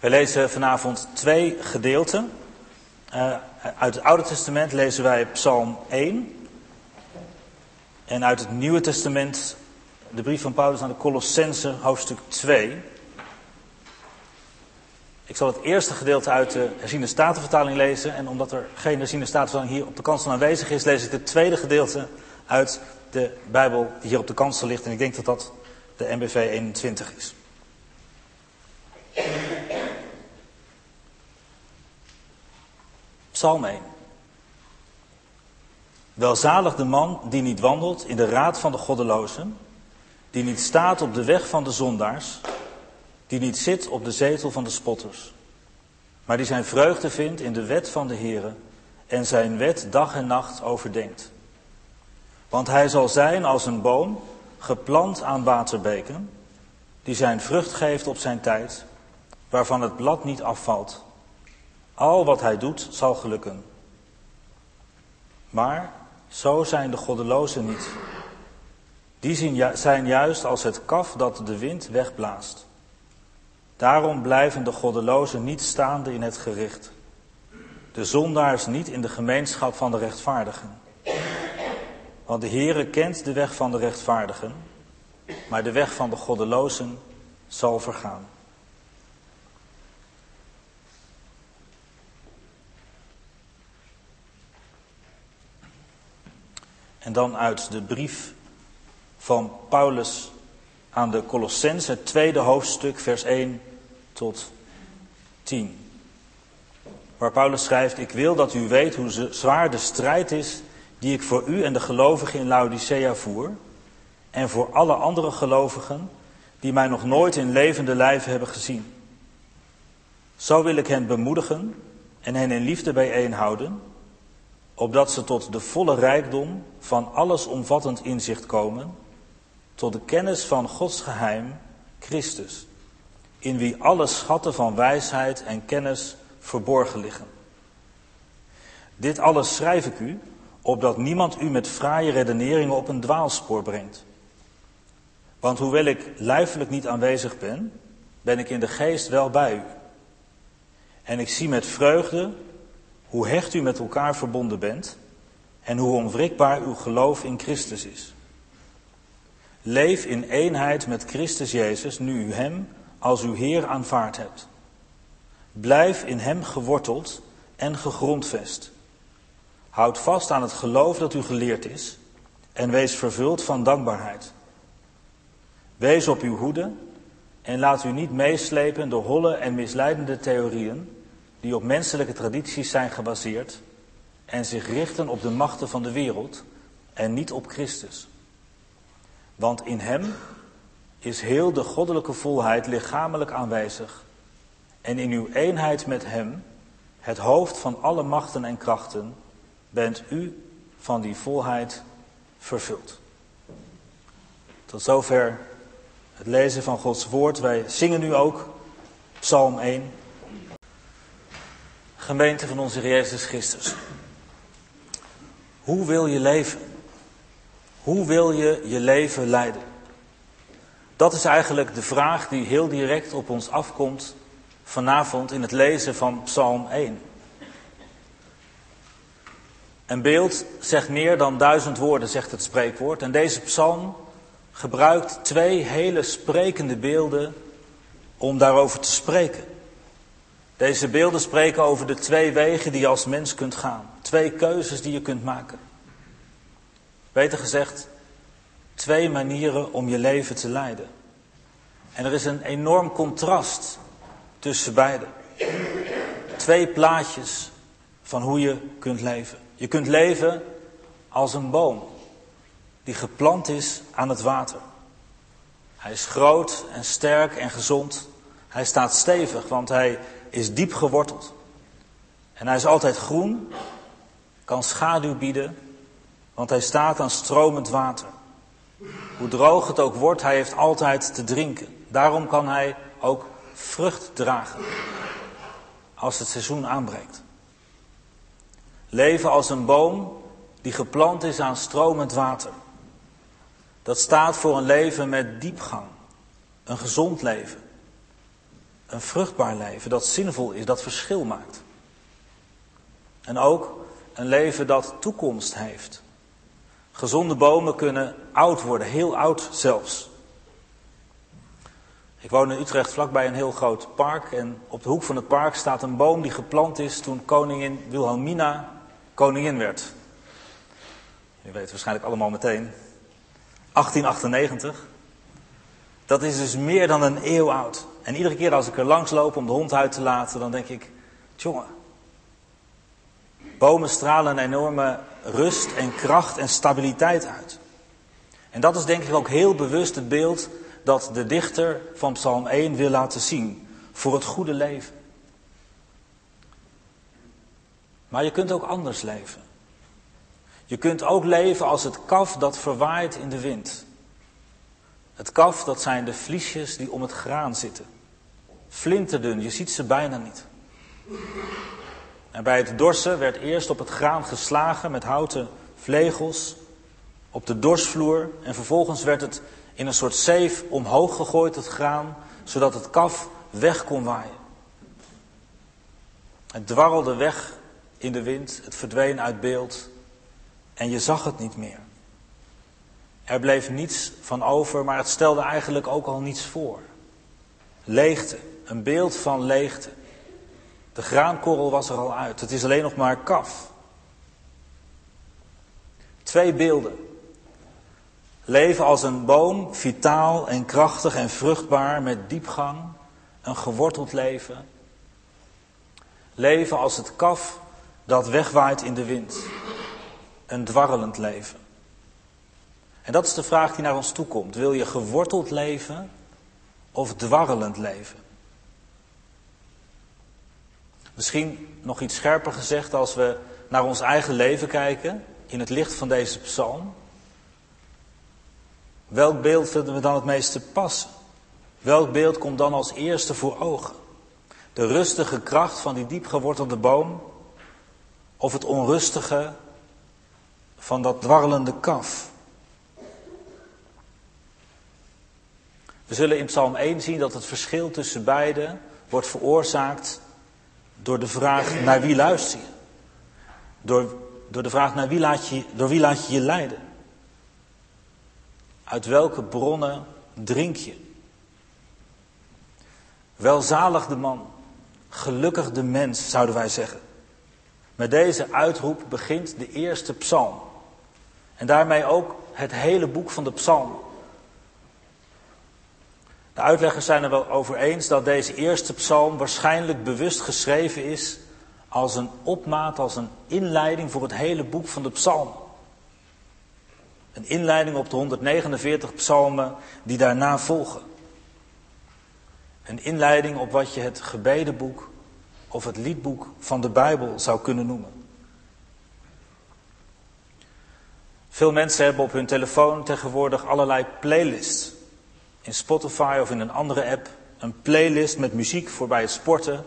We lezen vanavond twee gedeelten. Uh, uit het Oude Testament lezen wij Psalm 1. En uit het Nieuwe Testament de brief van Paulus aan de Colossense, hoofdstuk 2. Ik zal het eerste gedeelte uit de herziende statenvertaling lezen. En omdat er geen herziende statenvertaling hier op de kansel aanwezig is, lees ik het tweede gedeelte uit de Bijbel die hier op de kansel ligt. En ik denk dat dat de MBV 21 is. Psalm 1. Welzalig de man die niet wandelt in de raad van de goddelozen, die niet staat op de weg van de zondaars, die niet zit op de zetel van de spotters, maar die zijn vreugde vindt in de wet van de Heere en zijn wet dag en nacht overdenkt. Want hij zal zijn als een boom, geplant aan waterbeken, die zijn vrucht geeft op zijn tijd, waarvan het blad niet afvalt. Al wat hij doet zal gelukken. Maar zo zijn de goddelozen niet. Die zijn juist als het kaf dat de wind wegblaast. Daarom blijven de goddelozen niet staande in het gericht. De zondaars niet in de gemeenschap van de rechtvaardigen. Want de Heere kent de weg van de rechtvaardigen, maar de weg van de goddelozen zal vergaan. En dan uit de brief van Paulus aan de Colossense, het tweede hoofdstuk, vers 1 tot 10. Waar Paulus schrijft, ik wil dat u weet hoe zwaar de strijd is die ik voor u en de gelovigen in Laodicea voer, en voor alle andere gelovigen die mij nog nooit in levende lijven hebben gezien. Zo wil ik hen bemoedigen en hen in liefde bijeenhouden, opdat ze tot de volle rijkdom van allesomvattend inzicht komen, tot de kennis van Gods geheim, Christus, in wie alle schatten van wijsheid en kennis verborgen liggen. Dit alles schrijf ik u, opdat niemand u met fraaie redeneringen op een dwaalspoor brengt. Want hoewel ik lijfelijk niet aanwezig ben, ben ik in de geest wel bij u. En ik zie met vreugde hoe hecht u met elkaar verbonden bent en hoe onwrikbaar uw geloof in Christus is. Leef in eenheid met Christus Jezus, nu u Hem als uw Heer aanvaard hebt. Blijf in Hem geworteld en gegrondvest. Houd vast aan het geloof dat u geleerd is en wees vervuld van dankbaarheid. Wees op uw hoede en laat u niet meeslepen door holle en misleidende theorieën die op menselijke tradities zijn gebaseerd en zich richten op de machten van de wereld en niet op Christus. Want in Hem is heel de goddelijke volheid lichamelijk aanwezig en in uw eenheid met Hem, het hoofd van alle machten en krachten, bent u van die volheid vervuld. Tot zover het lezen van Gods woord. Wij zingen nu ook Psalm 1. Gemeente van onze Jezus Christus. Hoe wil je leven? Hoe wil je je leven leiden? Dat is eigenlijk de vraag die heel direct op ons afkomt vanavond in het lezen van Psalm 1. Een beeld zegt meer dan duizend woorden, zegt het spreekwoord. En deze psalm gebruikt twee hele sprekende beelden om daarover te spreken. Deze beelden spreken over de twee wegen die je als mens kunt gaan. Twee keuzes die je kunt maken. Beter gezegd, twee manieren om je leven te leiden. En er is een enorm contrast tussen beide. Twee plaatjes van hoe je kunt leven. Je kunt leven als een boom die geplant is aan het water. Hij is groot en sterk en gezond. Hij staat stevig, want hij is diep geworteld. En hij is altijd groen, kan schaduw bieden, want hij staat aan stromend water. Hoe droog het ook wordt, hij heeft altijd te drinken. Daarom kan hij ook vrucht dragen als het seizoen aanbreekt. Leven als een boom die geplant is aan stromend water. Dat staat voor een leven met diepgang, een gezond leven. Een vruchtbaar leven dat zinvol is, dat verschil maakt. En ook een leven dat toekomst heeft. Gezonde bomen kunnen oud worden, heel oud zelfs. Ik woon in Utrecht vlakbij een heel groot park en op de hoek van het park staat een boom die geplant is toen koningin Wilhelmina koningin werd. Je weet waarschijnlijk allemaal meteen. 1898. Dat is dus meer dan een eeuw oud. En iedere keer als ik er langs loop om de hond uit te laten, dan denk ik, jongen, bomen stralen een enorme rust en kracht en stabiliteit uit. En dat is denk ik ook heel bewust het beeld dat de dichter van Psalm 1 wil laten zien voor het goede leven. Maar je kunt ook anders leven. Je kunt ook leven als het kaf dat verwaait in de wind. Het kaf, dat zijn de vliesjes die om het graan zitten. Flinterdun, je ziet ze bijna niet. En bij het dorsen werd eerst op het graan geslagen met houten vlegels op de dorsvloer en vervolgens werd het in een soort zeef omhoog gegooid, het graan, zodat het kaf weg kon waaien. Het dwarrelde weg in de wind, het verdween uit beeld en je zag het niet meer. Er bleef niets van over, maar het stelde eigenlijk ook al niets voor. Leegte, een beeld van leegte. De graankorrel was er al uit, het is alleen nog maar kaf. Twee beelden. Leven als een boom, vitaal en krachtig en vruchtbaar, met diepgang, een geworteld leven. Leven als het kaf dat wegwaait in de wind, een dwarrelend leven. En dat is de vraag die naar ons toe komt. Wil je geworteld leven of dwarrelend leven? Misschien nog iets scherper gezegd als we naar ons eigen leven kijken in het licht van deze psalm. Welk beeld vinden we dan het meeste passen? Welk beeld komt dan als eerste voor ogen? De rustige kracht van die diep gewortelde boom of het onrustige van dat dwarrelende kaf? We zullen in Psalm 1 zien dat het verschil tussen beide wordt veroorzaakt door de vraag naar wie luister je? Door, door de vraag naar wie laat je, door wie laat je je leiden? Uit welke bronnen drink je? Welzalig de man, gelukkig de mens, zouden wij zeggen. Met deze uitroep begint de eerste psalm. En daarmee ook het hele boek van de psalm. De uitleggers zijn er wel over eens dat deze eerste psalm waarschijnlijk bewust geschreven is als een opmaat, als een inleiding voor het hele boek van de psalm. Een inleiding op de 149 psalmen die daarna volgen. Een inleiding op wat je het gebedenboek of het liedboek van de Bijbel zou kunnen noemen. Veel mensen hebben op hun telefoon tegenwoordig allerlei playlists. In Spotify of in een andere app een playlist met muziek voor bij het sporten.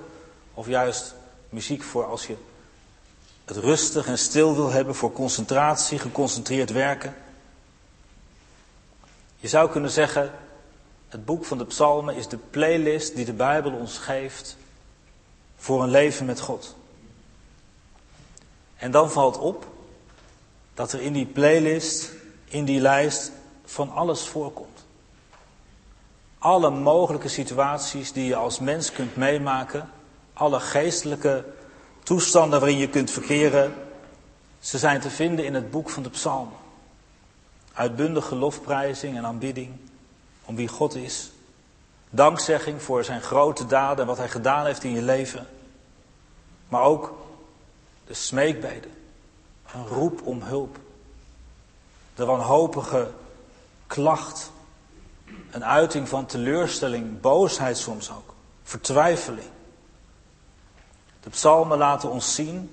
Of juist muziek voor als je het rustig en stil wil hebben voor concentratie, geconcentreerd werken. Je zou kunnen zeggen, het boek van de psalmen is de playlist die de Bijbel ons geeft voor een leven met God. En dan valt op dat er in die playlist, in die lijst, van alles voorkomt. Alle mogelijke situaties die je als mens kunt meemaken, alle geestelijke toestanden waarin je kunt verkeren, ze zijn te vinden in het boek van de psalmen. Uitbundige lofprijzing en aanbidding om wie God is. Dankzegging voor zijn grote daden en wat hij gedaan heeft in je leven. Maar ook de smeekbeden. Een roep om hulp. De wanhopige klacht. Een uiting van teleurstelling, boosheid soms ook. Vertwijfeling. De psalmen laten ons zien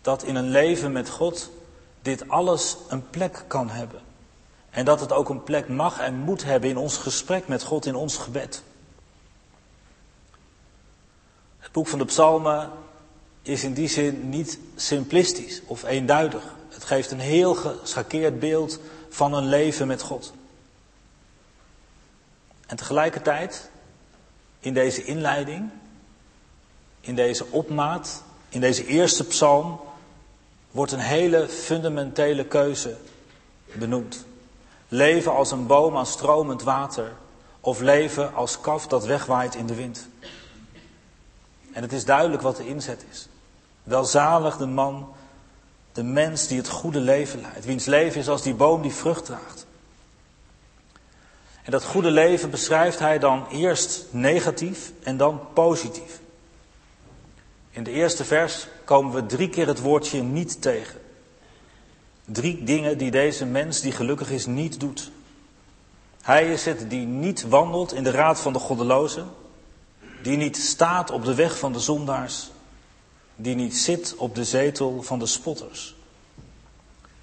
dat in een leven met God dit alles een plek kan hebben. En dat het ook een plek mag en moet hebben in ons gesprek met God, in ons gebed. Het boek van de Psalmen is in die zin niet simplistisch of eenduidig. Het geeft een heel geschakeerd beeld van een leven met God. En tegelijkertijd in deze inleiding, in deze opmaat, in deze eerste psalm, wordt een hele fundamentele keuze benoemd. Leven als een boom aan stromend water of leven als kaf dat wegwaait in de wind. En het is duidelijk wat de inzet is. Welzalig de man, de mens die het goede leven leidt, wiens leven is als die boom die vrucht draagt. En dat goede leven beschrijft hij dan eerst negatief en dan positief. In de eerste vers komen we drie keer het woordje niet tegen. Drie dingen die deze mens die gelukkig is niet doet. Hij is het die niet wandelt in de raad van de goddelozen, die niet staat op de weg van de zondaars, die niet zit op de zetel van de spotters.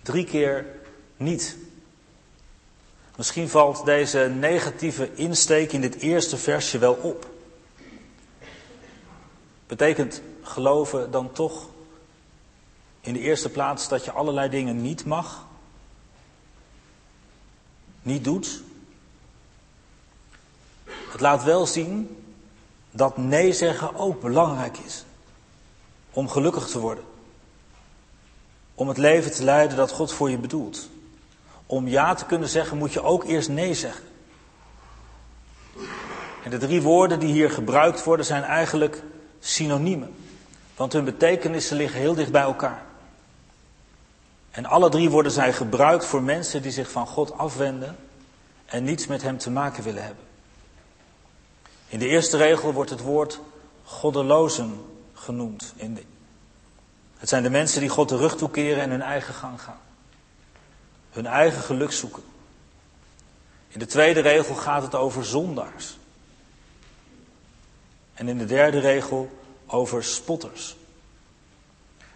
Drie keer niet. Misschien valt deze negatieve insteek in dit eerste versje wel op. Betekent geloven dan toch in de eerste plaats dat je allerlei dingen niet mag, niet doet? Het laat wel zien dat nee zeggen ook belangrijk is om gelukkig te worden. Om het leven te leiden dat God voor je bedoelt. Om ja te kunnen zeggen moet je ook eerst nee zeggen. En de drie woorden die hier gebruikt worden zijn eigenlijk synoniemen. Want hun betekenissen liggen heel dicht bij elkaar. En alle drie worden zij gebruikt voor mensen die zich van God afwenden en niets met Hem te maken willen hebben. In de eerste regel wordt het woord goddelozen genoemd. Het zijn de mensen die God de rug toekeren en hun eigen gang gaan. Hun eigen geluk zoeken. In de tweede regel gaat het over zondaars. En in de derde regel over spotters.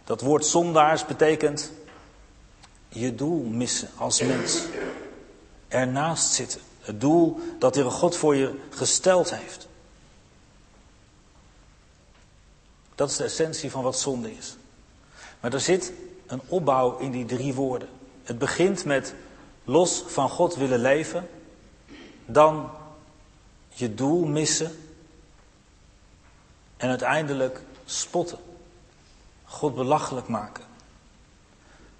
Dat woord zondaars betekent je doel missen als mens. Ernaast zitten. Het doel dat de God voor je gesteld heeft. Dat is de essentie van wat zonde is. Maar er zit een opbouw in die drie woorden. Het begint met los van God willen leven, dan je doel missen en uiteindelijk spotten. God belachelijk maken.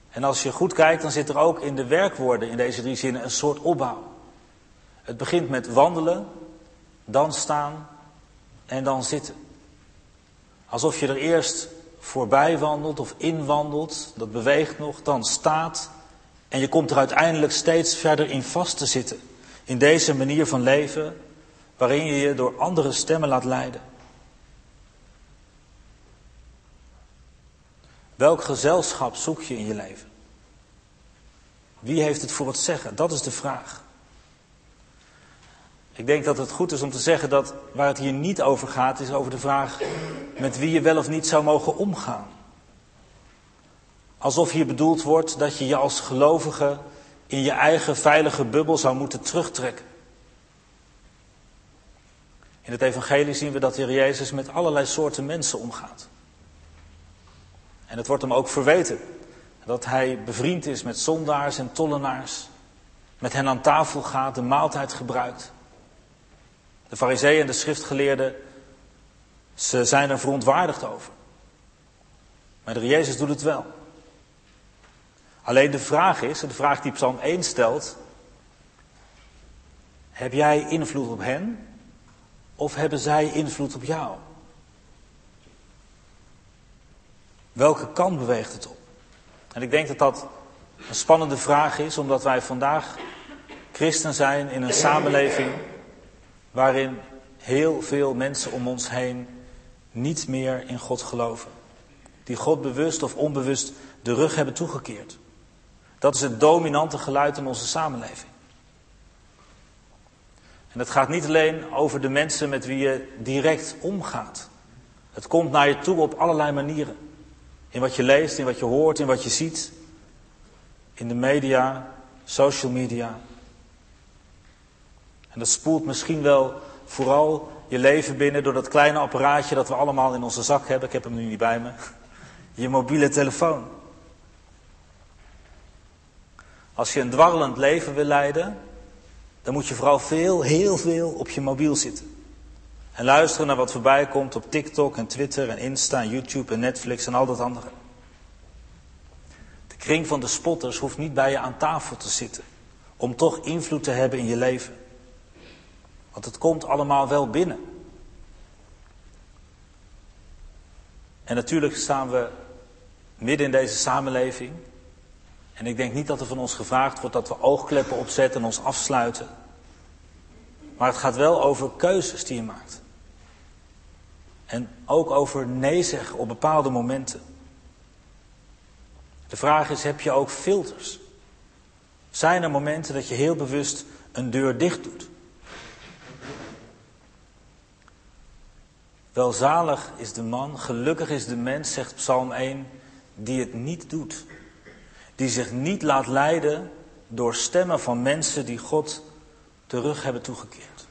En als je goed kijkt, dan zit er ook in de werkwoorden in deze drie zinnen een soort opbouw. Het begint met wandelen, dan staan en dan zitten. Alsof je er eerst voorbij wandelt of inwandelt, dat beweegt nog, dan staat en je komt er uiteindelijk steeds verder in vast te zitten. In deze manier van leven, waarin je je door andere stemmen laat leiden. Welk gezelschap zoek je in je leven? Wie heeft het voor het zeggen? Dat is de vraag. Ik denk dat het goed is om te zeggen dat waar het hier niet over gaat, is over de vraag met wie je wel of niet zou mogen omgaan. Alsof hier bedoeld wordt dat je je als gelovige in je eigen veilige bubbel zou moeten terugtrekken. In het Evangelie zien we dat de Jezus met allerlei soorten mensen omgaat. En het wordt hem ook verweten dat hij bevriend is met zondaars en tollenaars, met hen aan tafel gaat, de maaltijd gebruikt. De fariseeën en de schriftgeleerden, ze zijn er verontwaardigd over. Maar de Jezus doet het wel. Alleen de vraag is, de vraag die Psalm 1 stelt, heb jij invloed op hen of hebben zij invloed op jou? Welke kant beweegt het op? En ik denk dat dat een spannende vraag is, omdat wij vandaag christen zijn in een samenleving waarin heel veel mensen om ons heen niet meer in God geloven. Die God bewust of onbewust de rug hebben toegekeerd. Dat is het dominante geluid in onze samenleving. En het gaat niet alleen over de mensen met wie je direct omgaat. Het komt naar je toe op allerlei manieren. In wat je leest, in wat je hoort, in wat je ziet. In de media, social media. En dat spoelt misschien wel vooral je leven binnen door dat kleine apparaatje dat we allemaal in onze zak hebben. Ik heb hem nu niet bij me. Je mobiele telefoon. Als je een dwarrelend leven wil leiden, dan moet je vooral veel, heel veel op je mobiel zitten. En luisteren naar wat voorbij komt op TikTok en Twitter en Insta en YouTube en Netflix en al dat andere. De kring van de spotters hoeft niet bij je aan tafel te zitten om toch invloed te hebben in je leven. Want het komt allemaal wel binnen. En natuurlijk staan we midden in deze samenleving. En ik denk niet dat er van ons gevraagd wordt dat we oogkleppen opzetten en ons afsluiten. Maar het gaat wel over keuzes die je maakt. En ook over nee zeggen op bepaalde momenten. De vraag is, heb je ook filters? Zijn er momenten dat je heel bewust een deur dicht doet? Welzalig is de man, gelukkig is de mens, zegt Psalm 1, die het niet doet. Die zich niet laat leiden door stemmen van mensen die God terug hebben toegekeerd.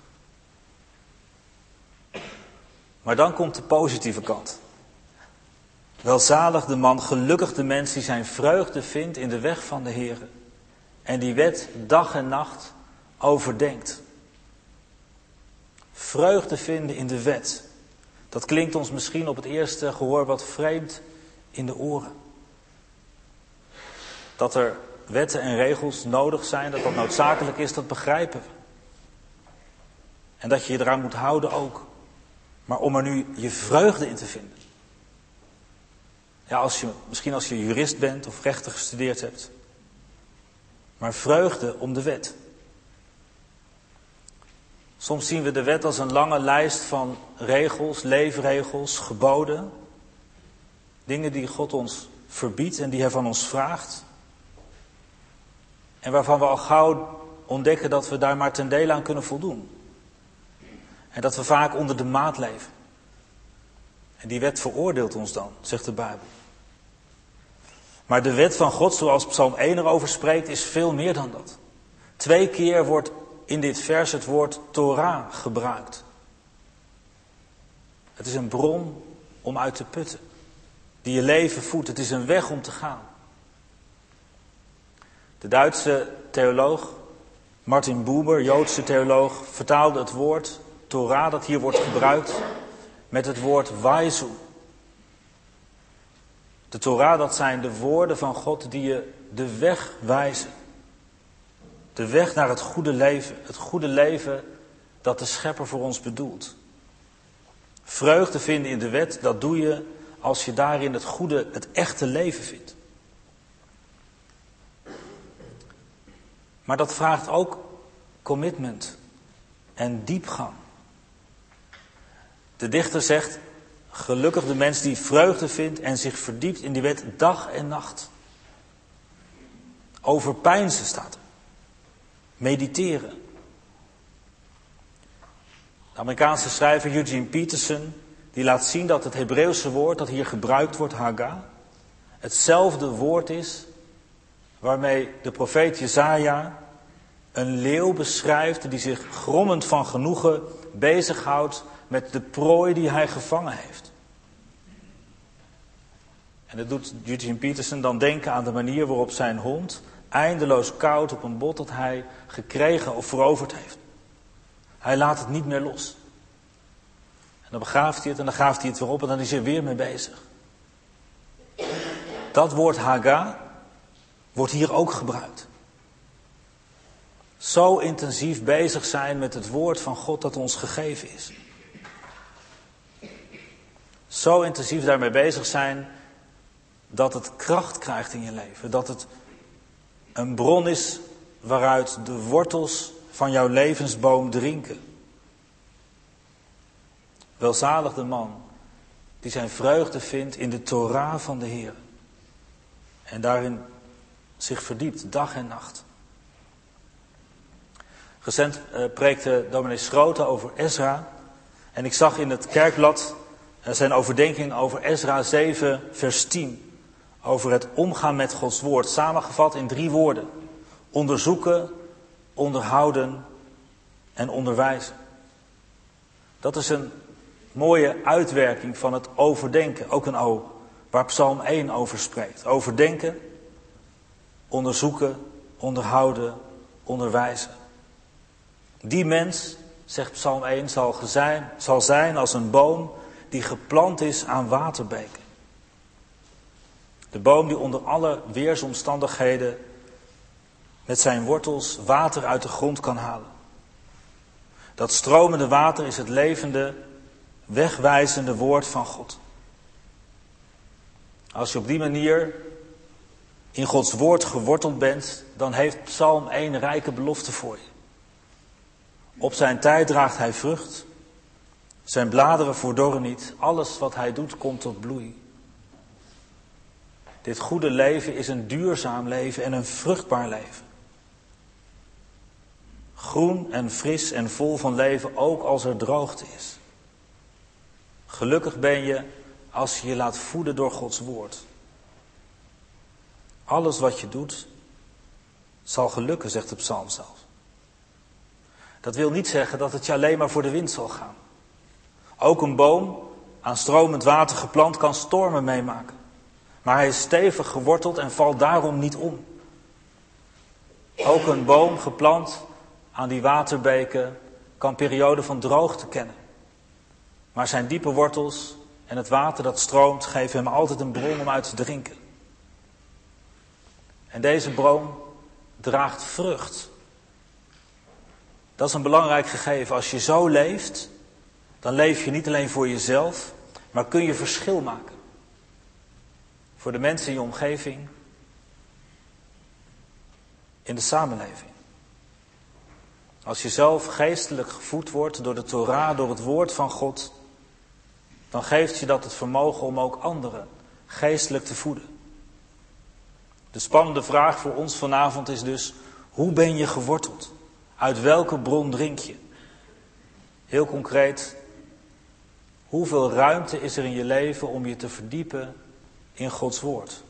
Maar dan komt de positieve kant. Welzalig de man, gelukkig de mens die zijn vreugde vindt in de weg van de Heer. En die wet dag en nacht overdenkt. Vreugde vinden in de wet. Dat klinkt ons misschien op het eerste gehoor wat vreemd in de oren. Dat er wetten en regels nodig zijn, dat dat noodzakelijk is, dat begrijpen we. En dat je je eraan moet houden ook. Maar om er nu je vreugde in te vinden. Ja, als je, misschien als je jurist bent of rechter gestudeerd hebt. Maar vreugde om de wet. Soms zien we de wet als een lange lijst van regels, leefregels, geboden. Dingen die God ons verbiedt en die Hij van ons vraagt. En waarvan we al gauw ontdekken dat we daar maar ten dele aan kunnen voldoen. En dat we vaak onder de maat leven. En die wet veroordeelt ons dan, zegt de Bijbel. Maar de wet van God, zoals Psalm 1 erover spreekt, is veel meer dan dat. Twee keer wordt in dit vers het woord Torah gebruikt. Het is een bron om uit te putten, die je leven voedt. Het is een weg om te gaan. De Duitse theoloog Martin Buber, Joodse theoloog, vertaalde het woord Torah dat hier wordt gebruikt met het woord Waizu. De Torah, dat zijn de woorden van God die je de weg wijzen. De weg naar het goede leven. Het goede leven dat de Schepper voor ons bedoelt. Vreugde vinden in de wet, dat doe je als je daarin het goede, het echte leven vindt. Maar dat vraagt ook commitment en diepgang. De dichter zegt, gelukkig de mens die vreugde vindt en zich verdiept in die wet dag en nacht. Overpijnsen staat er. Mediteren. De Amerikaanse schrijver Eugene Peterson die laat zien dat het Hebreeuwse woord dat hier gebruikt wordt, haga, hetzelfde woord is waarmee de profeet Jezaja een leeuw beschrijft die zich grommend van genoegen bezighoudt met de prooi die hij gevangen heeft. En dat doet Eugene Peterson dan denken aan de manier waarop zijn hond eindeloos koud op een bot dat hij gekregen of veroverd heeft. Hij laat het niet meer los. En dan begraaft hij het en dan graaft hij het weer op en dan is hij weer mee bezig. Dat woord haga wordt hier ook gebruikt. Zo intensief bezig zijn met het woord van God dat ons gegeven is. Zo intensief daarmee bezig zijn dat het kracht krijgt in je leven. Dat het een bron is waaruit de wortels van jouw levensboom drinken. Welzalig de man die zijn vreugde vindt in de Torah van de Heer. En daarin zich verdiept, dag en nacht. Recent uh, preekte dominee Schroten over Ezra. En ik zag in het kerkblad uh, zijn overdenking over Ezra 7, vers 10 over het omgaan met Gods woord, samengevat in drie woorden. Onderzoeken, onderhouden en onderwijzen. Dat is een mooie uitwerking van het overdenken, ook een O, waar Psalm 1 over spreekt. Overdenken, onderzoeken, onderhouden, onderwijzen. Die mens, zegt Psalm 1, zal zijn, zal zijn als een boom die geplant is aan waterbeken. De boom die onder alle weersomstandigheden met zijn wortels water uit de grond kan halen. Dat stromende water is het levende, wegwijzende woord van God. Als je op die manier in Gods woord geworteld bent, dan heeft Psalm 1 rijke belofte voor je. Op zijn tijd draagt hij vrucht. Zijn bladeren verdorren niet. Alles wat hij doet komt tot bloei. Dit goede leven is een duurzaam leven en een vruchtbaar leven. Groen en fris en vol van leven, ook als er droogte is. Gelukkig ben je als je je laat voeden door Gods woord. Alles wat je doet, zal gelukken, zegt de psalm zelf. Dat wil niet zeggen dat het je alleen maar voor de wind zal gaan. Ook een boom aan stromend water geplant kan stormen meemaken. Maar hij is stevig geworteld en valt daarom niet om. Ook een boom geplant aan die waterbeken kan perioden van droogte kennen. Maar zijn diepe wortels en het water dat stroomt geven hem altijd een bron om uit te drinken. En deze boom draagt vrucht. Dat is een belangrijk gegeven. Als je zo leeft, dan leef je niet alleen voor jezelf, maar kun je verschil maken. Voor de mensen in je omgeving, in de samenleving. Als je zelf geestelijk gevoed wordt door de Torah, door het woord van God, dan geeft je dat het vermogen om ook anderen geestelijk te voeden. De spannende vraag voor ons vanavond is dus, hoe ben je geworteld? Uit welke bron drink je? Heel concreet, hoeveel ruimte is er in je leven om je te verdiepen in Gods woord?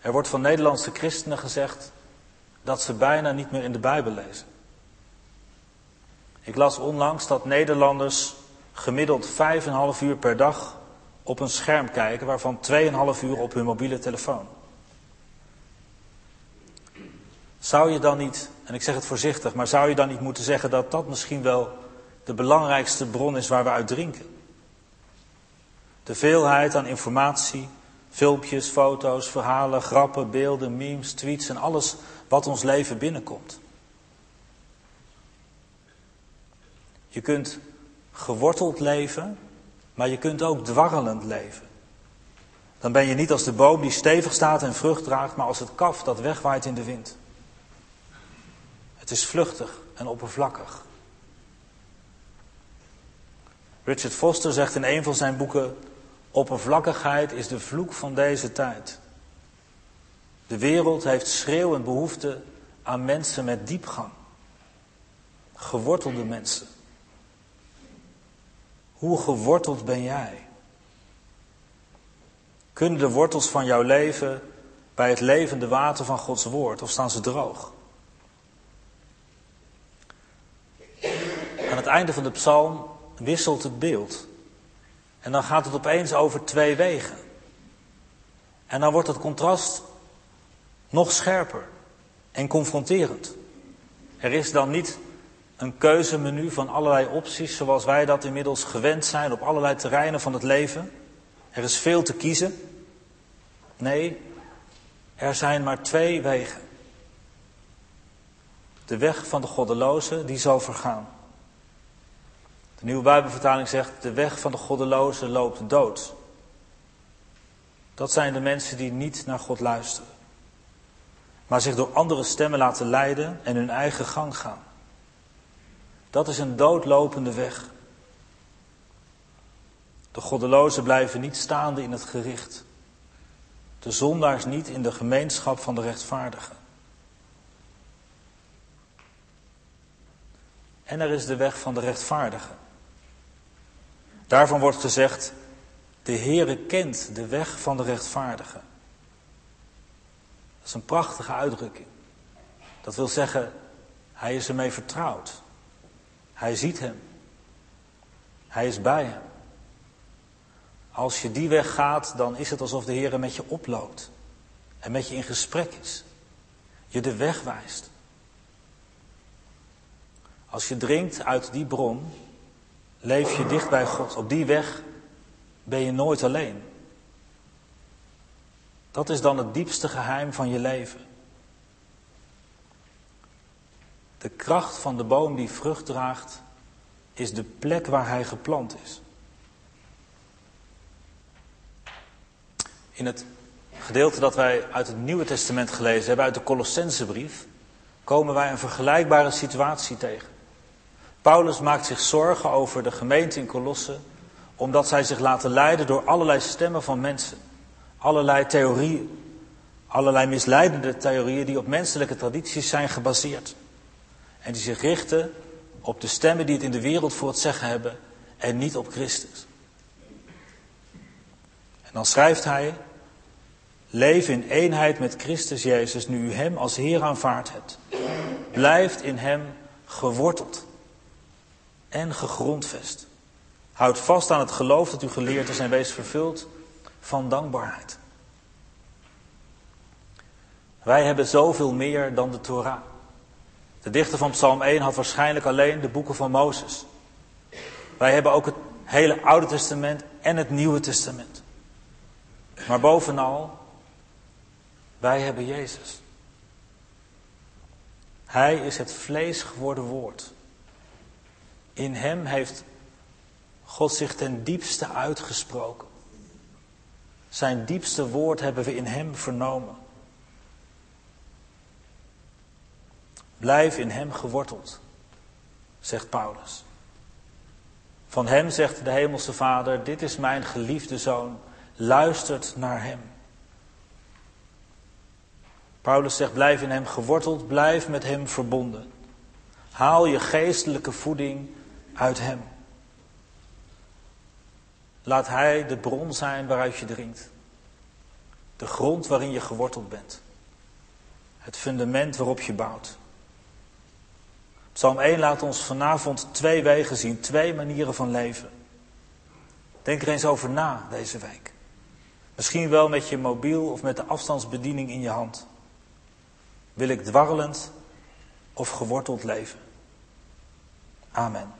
Er wordt van Nederlandse christenen gezegd dat ze bijna niet meer in de Bijbel lezen. Ik las onlangs dat Nederlanders gemiddeld 5,5 uur per dag op een scherm kijken, waarvan 2,5 uur op hun mobiele telefoon. Zou je dan niet, en ik zeg het voorzichtig, maar zou je dan niet moeten zeggen dat dat misschien wel de belangrijkste bron is waar we uit drinken? De veelheid aan informatie, filmpjes, foto's, verhalen, grappen, beelden, memes, tweets en alles wat ons leven binnenkomt. Je kunt geworteld leven, maar je kunt ook dwarrelend leven. Dan ben je niet als de boom die stevig staat en vrucht draagt, maar als het kaf dat wegwaait in de wind. Het is vluchtig en oppervlakkig. Richard Foster zegt in een van zijn boeken: Oppervlakkigheid is de vloek van deze tijd. De wereld heeft schreeuwend behoefte aan mensen met diepgang. Gewortelde mensen. Hoe geworteld ben jij? Kunnen de wortels van jouw leven bij het levende water van Gods woord of staan ze droog? Aan het einde van de psalm wisselt het beeld. En dan gaat het opeens over twee wegen. En dan wordt het contrast nog scherper en confronterend. Er is dan niet een keuzemenu van allerlei opties zoals wij dat inmiddels gewend zijn op allerlei terreinen van het leven. Er is veel te kiezen. Nee, er zijn maar twee wegen. De weg van de goddeloze, die zal vergaan. De nieuwe Bijbelvertaling zegt, de weg van de goddeloze loopt dood. Dat zijn de mensen die niet naar God luisteren, maar zich door andere stemmen laten leiden en hun eigen gang gaan. Dat is een doodlopende weg. De goddelozen blijven niet staande in het gericht. De zondaars niet in de gemeenschap van de rechtvaardigen. En er is de weg van de rechtvaardigen. Daarvan wordt gezegd, de Heere kent de weg van de rechtvaardigen. Dat is een prachtige uitdrukking. Dat wil zeggen, hij is ermee vertrouwd. Hij ziet hem. Hij is bij hem. Als je die weg gaat, dan is het alsof de Heer met je oploopt. En met je in gesprek is. Je de weg wijst. Als je drinkt uit die bron, leef je dicht bij God. Op die weg ben je nooit alleen. Dat is dan het diepste geheim van je leven. De kracht van de boom die vrucht draagt, is de plek waar hij geplant is. In het gedeelte dat wij uit het Nieuwe Testament gelezen hebben, uit de Colossensebrief, komen wij een vergelijkbare situatie tegen. Paulus maakt zich zorgen over de gemeente in Colosse, omdat zij zich laten leiden door allerlei stemmen van mensen. Allerlei theorieën, allerlei misleidende theorieën die op menselijke tradities zijn gebaseerd. En die zich richten op de stemmen die het in de wereld voor het zeggen hebben en niet op Christus. En dan schrijft hij, leef in eenheid met Christus Jezus nu u Hem als Heer aanvaard hebt. Blijft in Hem geworteld en gegrondvest. Houd vast aan het geloof dat u geleerd is en wees vervuld van dankbaarheid. Wij hebben zoveel meer dan de Torah. De dichter van Psalm 1 had waarschijnlijk alleen de boeken van Mozes. Wij hebben ook het hele Oude Testament en het Nieuwe Testament. Maar bovenal, wij hebben Jezus. Hij is het vlees geworden woord. In Hem heeft God zich ten diepste uitgesproken. Zijn diepste woord hebben we in Hem vernomen. Blijf in Hem geworteld, zegt Paulus. Van Hem zegt de Hemelse Vader, dit is mijn geliefde Zoon, luistert naar Hem. Paulus zegt, blijf in Hem geworteld, blijf met Hem verbonden. Haal je geestelijke voeding uit Hem. Laat Hij de bron zijn waaruit je drinkt. De grond waarin je geworteld bent. Het fundament waarop je bouwt. Psalm 1 laat ons vanavond twee wegen zien, twee manieren van leven. Denk er eens over na deze week. Misschien wel met je mobiel of met de afstandsbediening in je hand. Wil ik dwarrelend of geworteld leven? Amen.